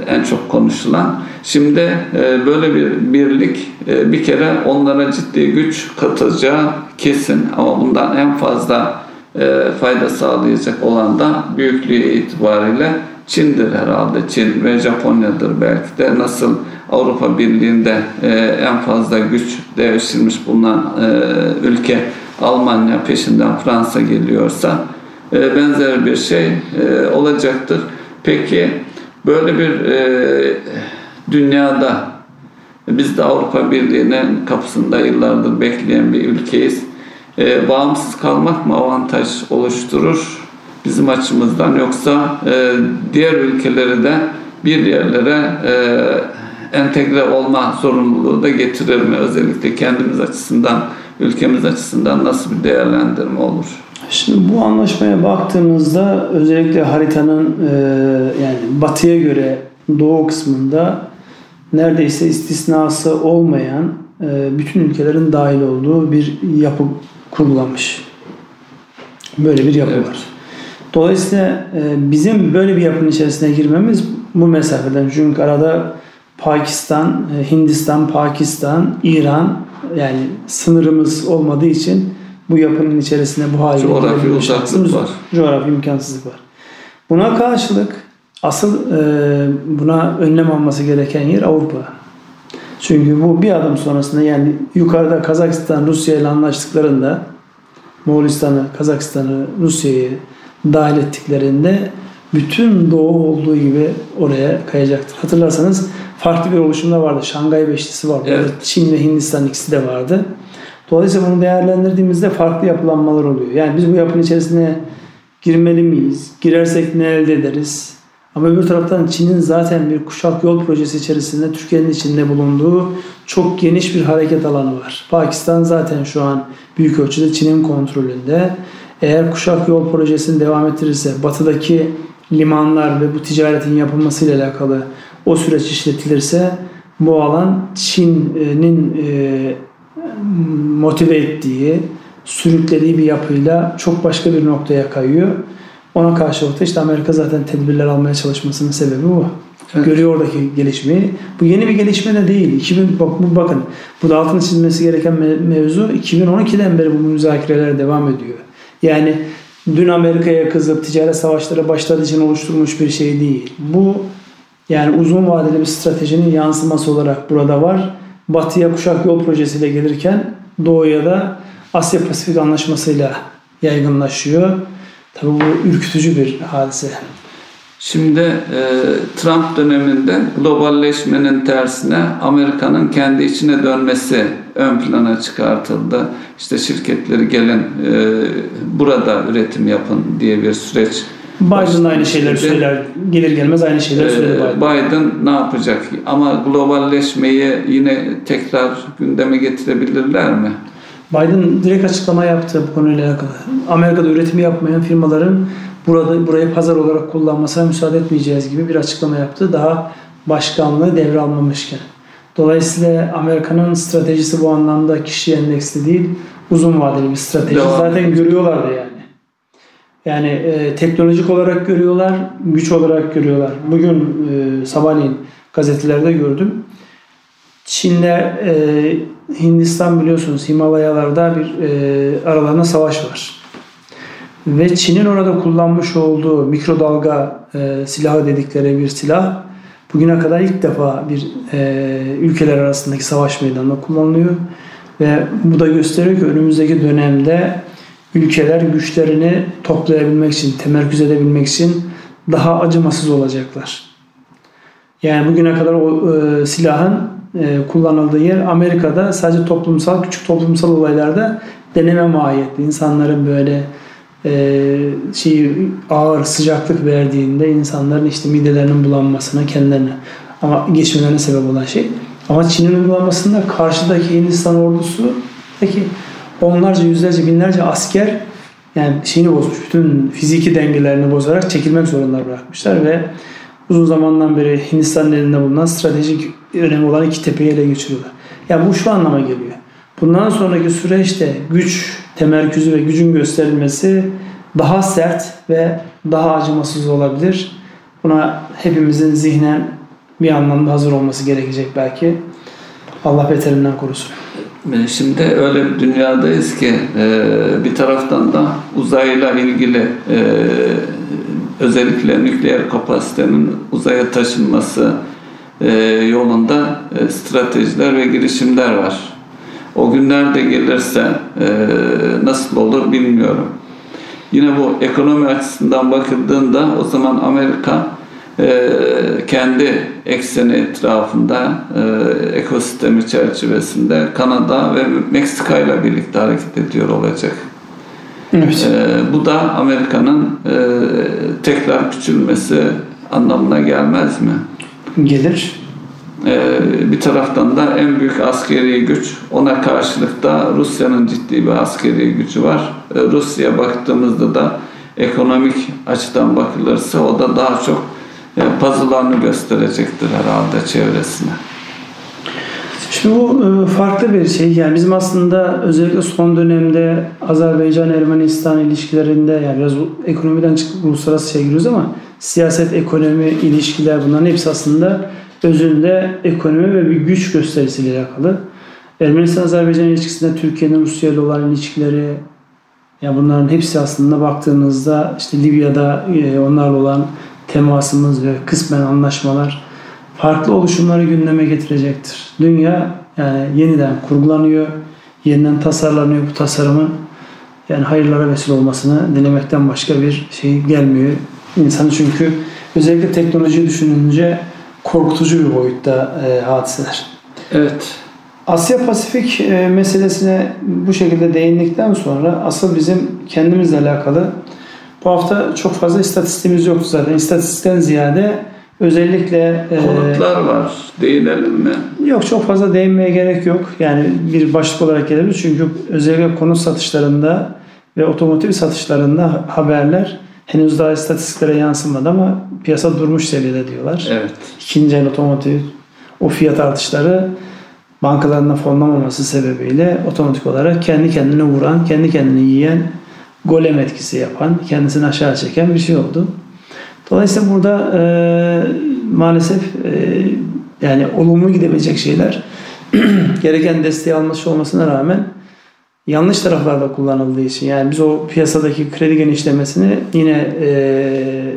en çok konuşulan. Şimdi e, böyle bir birlik e, bir kere onlara ciddi güç katacağı kesin ama bundan en fazla e, fayda sağlayacak olan da büyüklüğü itibariyle Çin'dir herhalde. Çin ve Japonya'dır belki de nasıl Avrupa Birliği'nde e, en fazla güç devşirmiş bulunan e, ülke Almanya peşinden Fransa geliyorsa e, benzer bir şey e, olacaktır. Peki böyle bir e, dünyada biz de Avrupa Birliği'nin kapısında yıllardır bekleyen bir ülkeyiz. E, bağımsız kalmak mı avantaj oluşturur bizim açımızdan yoksa e, diğer ülkeleri de bir yerlere e, entegre olma zorunluluğu da getirir mi? Özellikle kendimiz açısından, ülkemiz açısından nasıl bir değerlendirme olur? Şimdi bu anlaşmaya baktığımızda özellikle haritanın e, yani batıya göre doğu kısmında neredeyse istisnası olmayan e, bütün ülkelerin dahil olduğu bir yapı kurgulanmış. Böyle bir yapı Evet. var. Dolayısıyla e, bizim böyle bir yapının içerisine girmemiz bu mesafeden. Çünkü arada Pakistan, e, Hindistan, Pakistan, İran yani sınırımız olmadığı için bu yapının içerisine bu hale Coğrafi uzaklık var. Coğrafi imkansızlık var. Buna karşılık asıl e, buna önlem alması gereken yer Avrupa. Çünkü bu bir adım sonrasında yani yukarıda Kazakistan Rusya ile anlaştıklarında Moğolistan'ı, Kazakistan'ı, Rusya'yı dahil ettiklerinde bütün doğu olduğu gibi oraya kayacaktır. Hatırlarsanız farklı bir oluşumda vardı. Şangay Beşlisi vardı. Evet. Çin ve Hindistan ikisi de vardı. Dolayısıyla bunu değerlendirdiğimizde farklı yapılanmalar oluyor. Yani biz bu yapının içerisine girmeli miyiz? Girersek ne elde ederiz? Ama öbür taraftan Çin'in zaten bir kuşak yol projesi içerisinde Türkiye'nin içinde bulunduğu çok geniş bir hareket alanı var. Pakistan zaten şu an büyük ölçüde Çin'in kontrolünde. Eğer kuşak yol projesini devam ettirirse batıdaki limanlar ve bu ticaretin yapılmasıyla alakalı o süreç işletilirse bu alan Çin'in e, motive ettiği, sürüklediği bir yapıyla çok başka bir noktaya kayıyor. Ona karşılık da işte Amerika zaten tedbirler almaya çalışmasının sebebi bu. Evet. Görüyor oradaki gelişmeyi. Bu yeni bir gelişme de değil. 2000 bak bu bakın. Bu da altını çizilmesi gereken me- mevzu 2012'den beri bu müzakereler devam ediyor. Yani dün Amerika'ya kızıp ticaret savaşları başladığı için oluşturulmuş bir şey değil. Bu yani uzun vadeli bir stratejinin yansıması olarak burada var. Batıya kuşak yol projesiyle gelirken doğuya da Asya Pasifik anlaşmasıyla yaygınlaşıyor. Tabii bu ürkütücü bir hadise. Şimdi e, Trump döneminde globalleşmenin tersine Amerika'nın kendi içine dönmesi ön plana çıkartıldı. İşte şirketleri gelin e, burada üretim yapın diye bir süreç. Biden aynı şeyleri söyler. Gelir gelmez aynı şeyleri söyledi e, Biden. Biden ne yapacak? Ama globalleşmeyi yine tekrar gündeme getirebilirler mi? Biden direkt açıklama yaptı bu konuyla alakalı. Amerika'da üretimi yapmayan firmaların burada burayı pazar olarak kullanmasına müsaade etmeyeceğiz gibi bir açıklama yaptı. Daha başkanlığı devralmamışken. Dolayısıyla Amerika'nın stratejisi bu anlamda kişi endeksli değil, uzun vadeli bir strateji. Devam Zaten görüyorlardı yani. Yani e, teknolojik olarak görüyorlar, güç olarak görüyorlar. Bugün e, sabahleyin gazetelerde gördüm. Çin'le e, Hindistan biliyorsunuz Himalayalarda bir e, aralarında savaş var. Ve Çin'in orada kullanmış olduğu mikrodalga e, silahı dedikleri bir silah bugüne kadar ilk defa bir e, ülkeler arasındaki savaş meydanında kullanılıyor. Ve bu da gösteriyor ki önümüzdeki dönemde ülkeler güçlerini toplayabilmek için, temerküz edebilmek için daha acımasız olacaklar. Yani bugüne kadar o e, silahın e, kullanıldığı yer Amerika'da sadece toplumsal, küçük toplumsal olaylarda deneme mahiyetli. İnsanların böyle e, şey ağır sıcaklık verdiğinde insanların işte midelerinin bulanmasına kendilerine ama geçmelerine sebep olan şey. Ama Çin'in uygulamasında karşıdaki Hindistan ordusu peki onlarca yüzlerce binlerce asker yani şeyini bozmuş. Bütün fiziki dengelerini bozarak çekilmek zorunda bırakmışlar ve uzun zamandan beri Hindistan'ın elinde bulunan stratejik önemi olan iki tepeyi ele geçiriyorlar. Yani bu şu anlama geliyor. Bundan sonraki süreçte güç temerküzü ve gücün gösterilmesi daha sert ve daha acımasız olabilir. Buna hepimizin zihnen bir anlamda hazır olması gerekecek belki. Allah beterinden korusun. E, şimdi öyle bir dünyadayız ki e, bir taraftan da uzayla ilgili e, özellikle nükleer kapasitenin uzaya taşınması yolunda stratejiler ve girişimler var. O günler de gelirse nasıl olur bilmiyorum. Yine bu ekonomi açısından bakıldığında o zaman Amerika e, kendi ekseni etrafında e, ekosistemi çerçevesinde Kanada ve Meksika ile birlikte hareket ediyor olacak. Evet. E, bu da Amerika'nın e, tekrar küçülmesi anlamına gelmez mi? Gelir. E, bir taraftan da en büyük askeri güç ona karşılık da Rusya'nın ciddi bir askeri gücü var. E, Rusya baktığımızda da ekonomik açıdan bakılırsa o da daha çok puzzle'larını gösterecektir herhalde çevresine. Şimdi bu e, farklı bir şey. Yani bizim aslında özellikle son dönemde Azerbaycan-Ermenistan ilişkilerinde yani biraz ekonomiden çıkıp uluslararası şey giriyoruz ama siyaset, ekonomi, ilişkiler bunların hepsi aslında özünde ekonomi ve bir güç gösterisiyle alakalı. Ermenistan-Azerbaycan ilişkisinde Türkiye'nin Rusya ile olan ilişkileri yani bunların hepsi aslında baktığınızda işte Libya'da e, onlarla olan temasımız ve kısmen anlaşmalar farklı oluşumları gündeme getirecektir. Dünya yani yeniden kurgulanıyor, yeniden tasarlanıyor bu tasarımın yani hayırlara vesile olmasını dilemekten başka bir şey gelmiyor. İnsanı çünkü özellikle teknolojiyi düşününce korkutucu bir boyutta e, hadiseler. Evet. Asya Pasifik e, meselesine bu şekilde değindikten sonra asıl bizim kendimizle alakalı bu hafta çok fazla istatistiğimiz yoktu zaten. İstatistikten ziyade özellikle e, konutlar e, var. Değinelim mi? Yok çok fazla değinmeye gerek yok. Yani bir başlık olarak gelebilir. Çünkü özellikle konut satışlarında ve otomotiv satışlarında haberler henüz daha istatistiklere yansımadı ama piyasa durmuş seviyede diyorlar. Evet. İkinci el otomotiv o fiyat artışları bankalarında fonlamaması sebebiyle otomatik olarak kendi kendine vuran, kendi kendini yiyen golem etkisi yapan, kendisini aşağı çeken bir şey oldu. Dolayısıyla burada e, maalesef e, yani olumlu gidebilecek şeyler [clears throat] gereken desteği almış olmasına rağmen yanlış taraflarda kullanıldığı için yani biz o piyasadaki kredi genişlemesini yine e,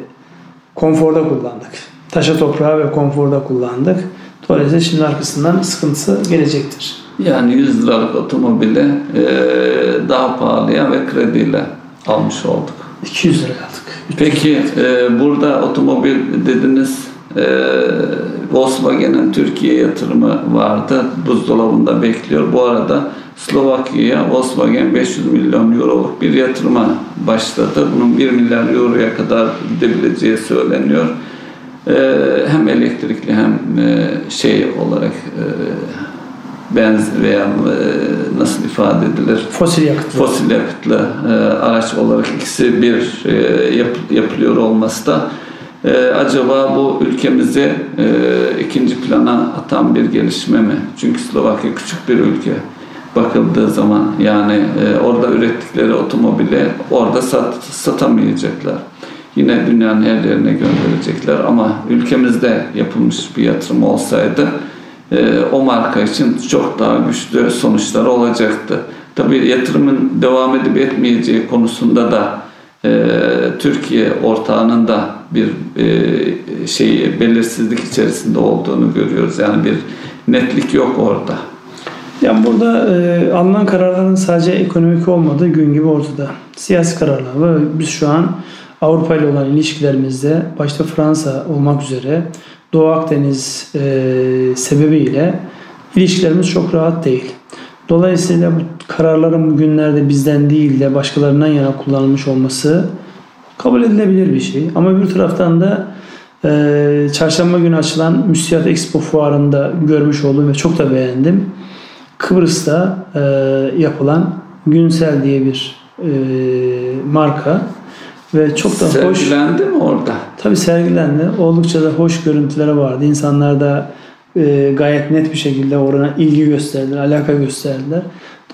konforda kullandık. Taşa toprağa ve konforda kullandık. Dolayısıyla şimdi arkasından sıkıntısı gelecektir. Yani 100 liralık otomobile e, daha pahalıya ve krediyle almış olduk. 200 lira aldık. Peki e, burada otomobil dediniz e, Volkswagen'in Türkiye yatırımı vardı. Buzdolabında bekliyor. Bu arada Slovakya'ya Volkswagen 500 milyon euroluk bir yatırıma başladı. Bunun 1 milyar euroya kadar gidebileceği söyleniyor. E, hem elektrikli hem e, şey olarak e, benz veya e, nasıl ifade edilir? Fosil yakıtlı. Fosil yakıtlı e, araç olarak ikisi bir e, yap, yapılıyor olması da e, acaba bu ülkemizi e, ikinci plana atan bir gelişme mi? Çünkü Slovakya küçük bir ülke. bakıldığı zaman yani e, orada ürettikleri otomobili orada sat, satamayacaklar. Yine dünyanın her yerine gönderecekler ama ülkemizde yapılmış bir yatırım olsaydı o marka için çok daha güçlü sonuçları olacaktı. Tabii yatırımın devam edip etmeyeceği konusunda da e, Türkiye ortağının da bir şey belirsizlik içerisinde olduğunu görüyoruz. Yani bir netlik yok orada. Yani burada e, alınan kararların sadece ekonomik olmadığı gün gibi ortada. Siyasi kararlar ve biz şu an Avrupa ile olan ilişkilerimizde başta Fransa olmak üzere Doğu Akdeniz e, sebebiyle ilişkilerimiz çok rahat değil. Dolayısıyla bu kararların bugünlerde bizden değil de başkalarından yana kullanılmış olması kabul edilebilir bir şey. Ama bir taraftan da e, çarşamba günü açılan Müsiyat Expo fuarında görmüş olduğum ve çok da beğendim. Kıbrıs'ta e, yapılan Günsel diye bir e, marka ve çok da Sergilendi hoş. Sergilendi mi orada? Tabii sergilendi. Oldukça da hoş görüntüleri vardı. İnsanlar da e, gayet net bir şekilde orana ilgi gösterdiler, alaka gösterdiler.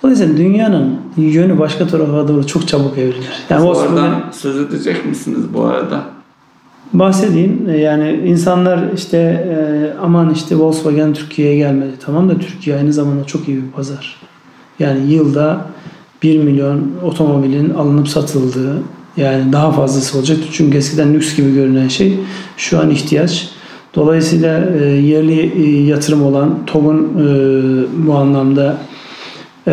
Dolayısıyla dünyanın yönü başka tarafa doğru çok çabuk evrilir. Yani Oradan söz edecek misiniz bu arada? Bahsedeyim. E, yani insanlar işte e, aman işte Volkswagen Türkiye'ye gelmedi. Tamam da Türkiye aynı zamanda çok iyi bir pazar. Yani yılda 1 milyon otomobilin alınıp satıldığı yani daha fazlası olacak. Çünkü eskiden lüks gibi görünen şey şu an ihtiyaç. Dolayısıyla e, yerli e, yatırım olan TOG'un e, bu anlamda e,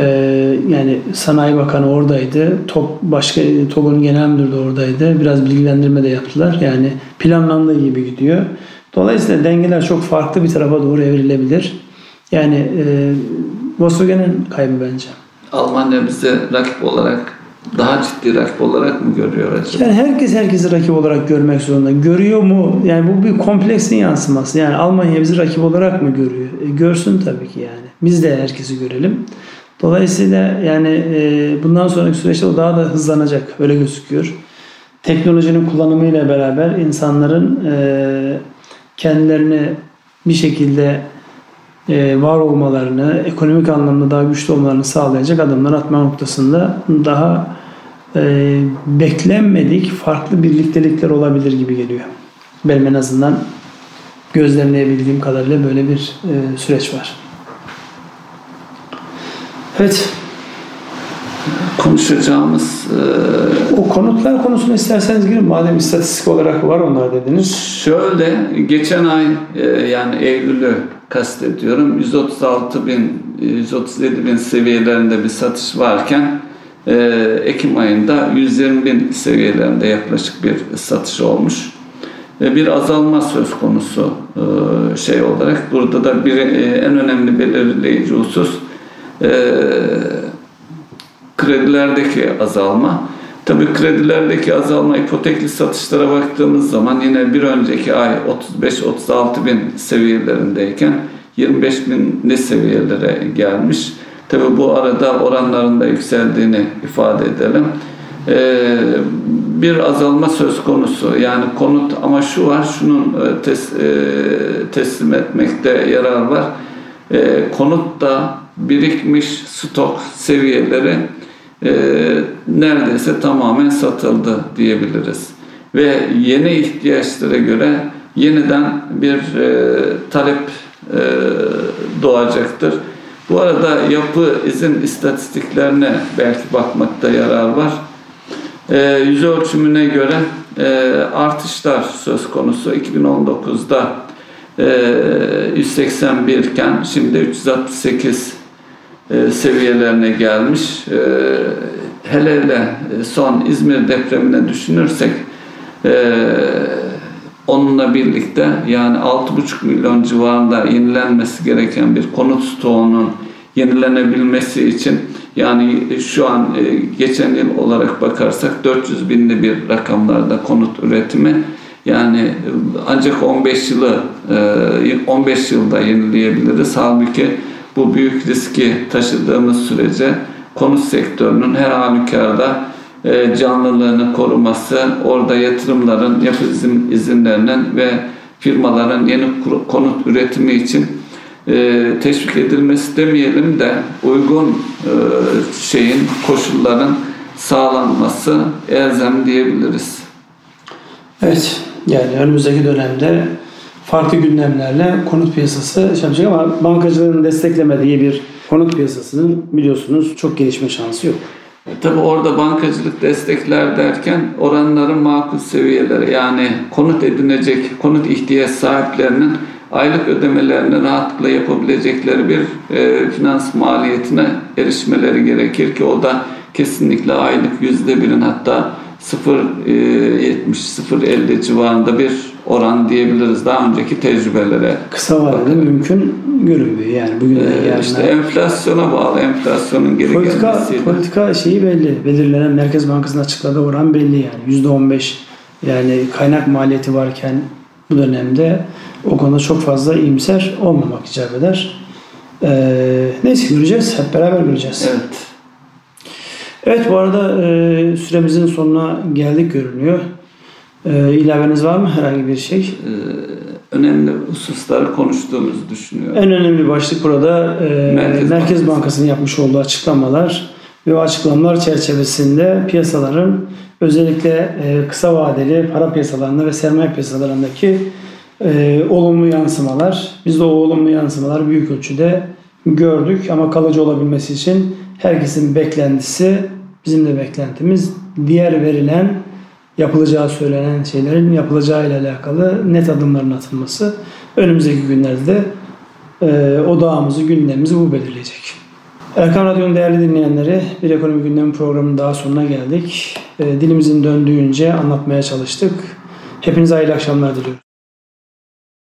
yani Sanayi Bakanı oradaydı. TOG başka TOG'un genel müdürü de oradaydı. Biraz bilgilendirme de yaptılar. Yani planlandığı gibi gidiyor. Dolayısıyla dengeler çok farklı bir tarafa doğru evrilebilir. Yani e, Volkswagen'in kaybı bence. Almanya bize rakip olarak daha ciddi rakip olarak mı görüyor acaba? Yani herkes herkesi rakip olarak görmek zorunda. Görüyor mu? Yani bu bir kompleksin yansıması. Yani Almanya bizi rakip olarak mı görüyor? E, görsün tabii ki yani. Biz de herkesi görelim. Dolayısıyla yani e, bundan sonraki süreçte o daha da hızlanacak. Öyle gözüküyor. Teknolojinin kullanımıyla beraber insanların e, kendilerini bir şekilde var olmalarını, ekonomik anlamda daha güçlü olmalarını sağlayacak adımlar atma noktasında daha e, beklenmedik farklı birliktelikler olabilir gibi geliyor. Benim en azından gözlemleyebildiğim kadarıyla böyle bir e, süreç var. Evet. Konuşacağımız e... o konutlar konusuna isterseniz girin. Madem istatistik olarak var onlar dediniz. Şöyle geçen ay e, yani Eylül'ü kastediyorum. 136 bin, 137 bin seviyelerinde bir satış varken e, Ekim ayında 120 bin seviyelerinde yaklaşık bir satış olmuş. E, bir azalma söz konusu e, şey olarak. Burada da bir en önemli belirleyici husus kredilerdeki azalma. Tabii kredilerdeki azalma ipotekli satışlara baktığımız zaman yine bir önceki ay 35-36 bin seviyelerindeyken 25 bin ne seviyelere gelmiş. Tabii bu arada oranların da yükseldiğini ifade edelim. Ee, bir azalma söz konusu. Yani konut ama şu var, şunun e, tes, e, teslim etmekte yarar var. E, konut da birikmiş stok seviyeleri e, neredeyse tamamen satıldı diyebiliriz. Ve yeni ihtiyaçlara göre yeniden bir e, talep e, doğacaktır. Bu arada yapı izin istatistiklerine belki bakmakta yarar var. E, yüz ölçümüne göre e, artışlar söz konusu. 2019'da e, 181 iken şimdi 368 e, seviyelerine gelmiş. E, hele hele son İzmir depremine düşünürsek e, onunla birlikte yani 6,5 milyon civarında yenilenmesi gereken bir konut stoğunun yenilenebilmesi için yani şu an geçen yıl olarak bakarsak 400 binli bir rakamlarda konut üretimi yani ancak 15 yılı 15 yılda yenileyebiliriz. Halbuki bu büyük riski taşıdığımız sürece konut sektörünün her halükarda e, canlılığını koruması, orada yatırımların, yapı izin, izinlerinin ve firmaların yeni konut üretimi için e, teşvik edilmesi demeyelim de uygun e, şeyin koşulların sağlanması elzem diyebiliriz. Evet. Yani önümüzdeki dönemde farklı gündemlerle konut piyasası şey yapacak ama bankacılığın desteklemediği bir konut piyasasının biliyorsunuz çok gelişme şansı yok. Tabi orada bankacılık destekler derken oranların makul seviyeleri yani konut edinecek konut ihtiyaç sahiplerinin aylık ödemelerini rahatlıkla yapabilecekleri bir e, finans maliyetine erişmeleri gerekir ki o da kesinlikle aylık yüzde birin hatta 0.70-0.50 civarında bir oran diyebiliriz daha önceki tecrübelere. Kısa vadede mümkün görünmüyor yani bugün Ee, yarına. işte enflasyona bağlı, enflasyonun geri Politika, gelmesiyle. politika şeyi belli. Belirlenen Merkez Bankası'nın açıkladığı oran belli yani. %15 yani kaynak maliyeti varken bu dönemde o konuda çok fazla iyimser olmamak icap eder. Ee, neyse göreceğiz. Hep beraber göreceğiz. Evet. Evet bu arada e, süremizin sonuna geldik görünüyor. E, ilaveniz var mı herhangi bir şey? Ee, önemli hususları konuştuğumuzu düşünüyorum. En önemli başlık burada e, Merkez Merkez, Bankası. Bankası'nın yapmış olduğu açıklamalar ve o açıklamalar çerçevesinde piyasaların özellikle e, kısa vadeli para piyasalarında ve sermaye piyasalarındaki e, olumlu yansımalar. Biz de o olumlu yansımaları büyük ölçüde gördük ama kalıcı olabilmesi için herkesin beklentisi, bizim de beklentimiz diğer verilen yapılacağı söylenen şeylerin yapılacağı ile alakalı net adımların atılması. Önümüzdeki günlerde de ee, odağımızı, gündemimizi bu belirleyecek. Erkan Radyo'nun değerli dinleyenleri, bir ekonomi gündemi programının daha sonuna geldik. Ee, dilimizin döndüğünce anlatmaya çalıştık. Hepinize hayırlı akşamlar diliyorum.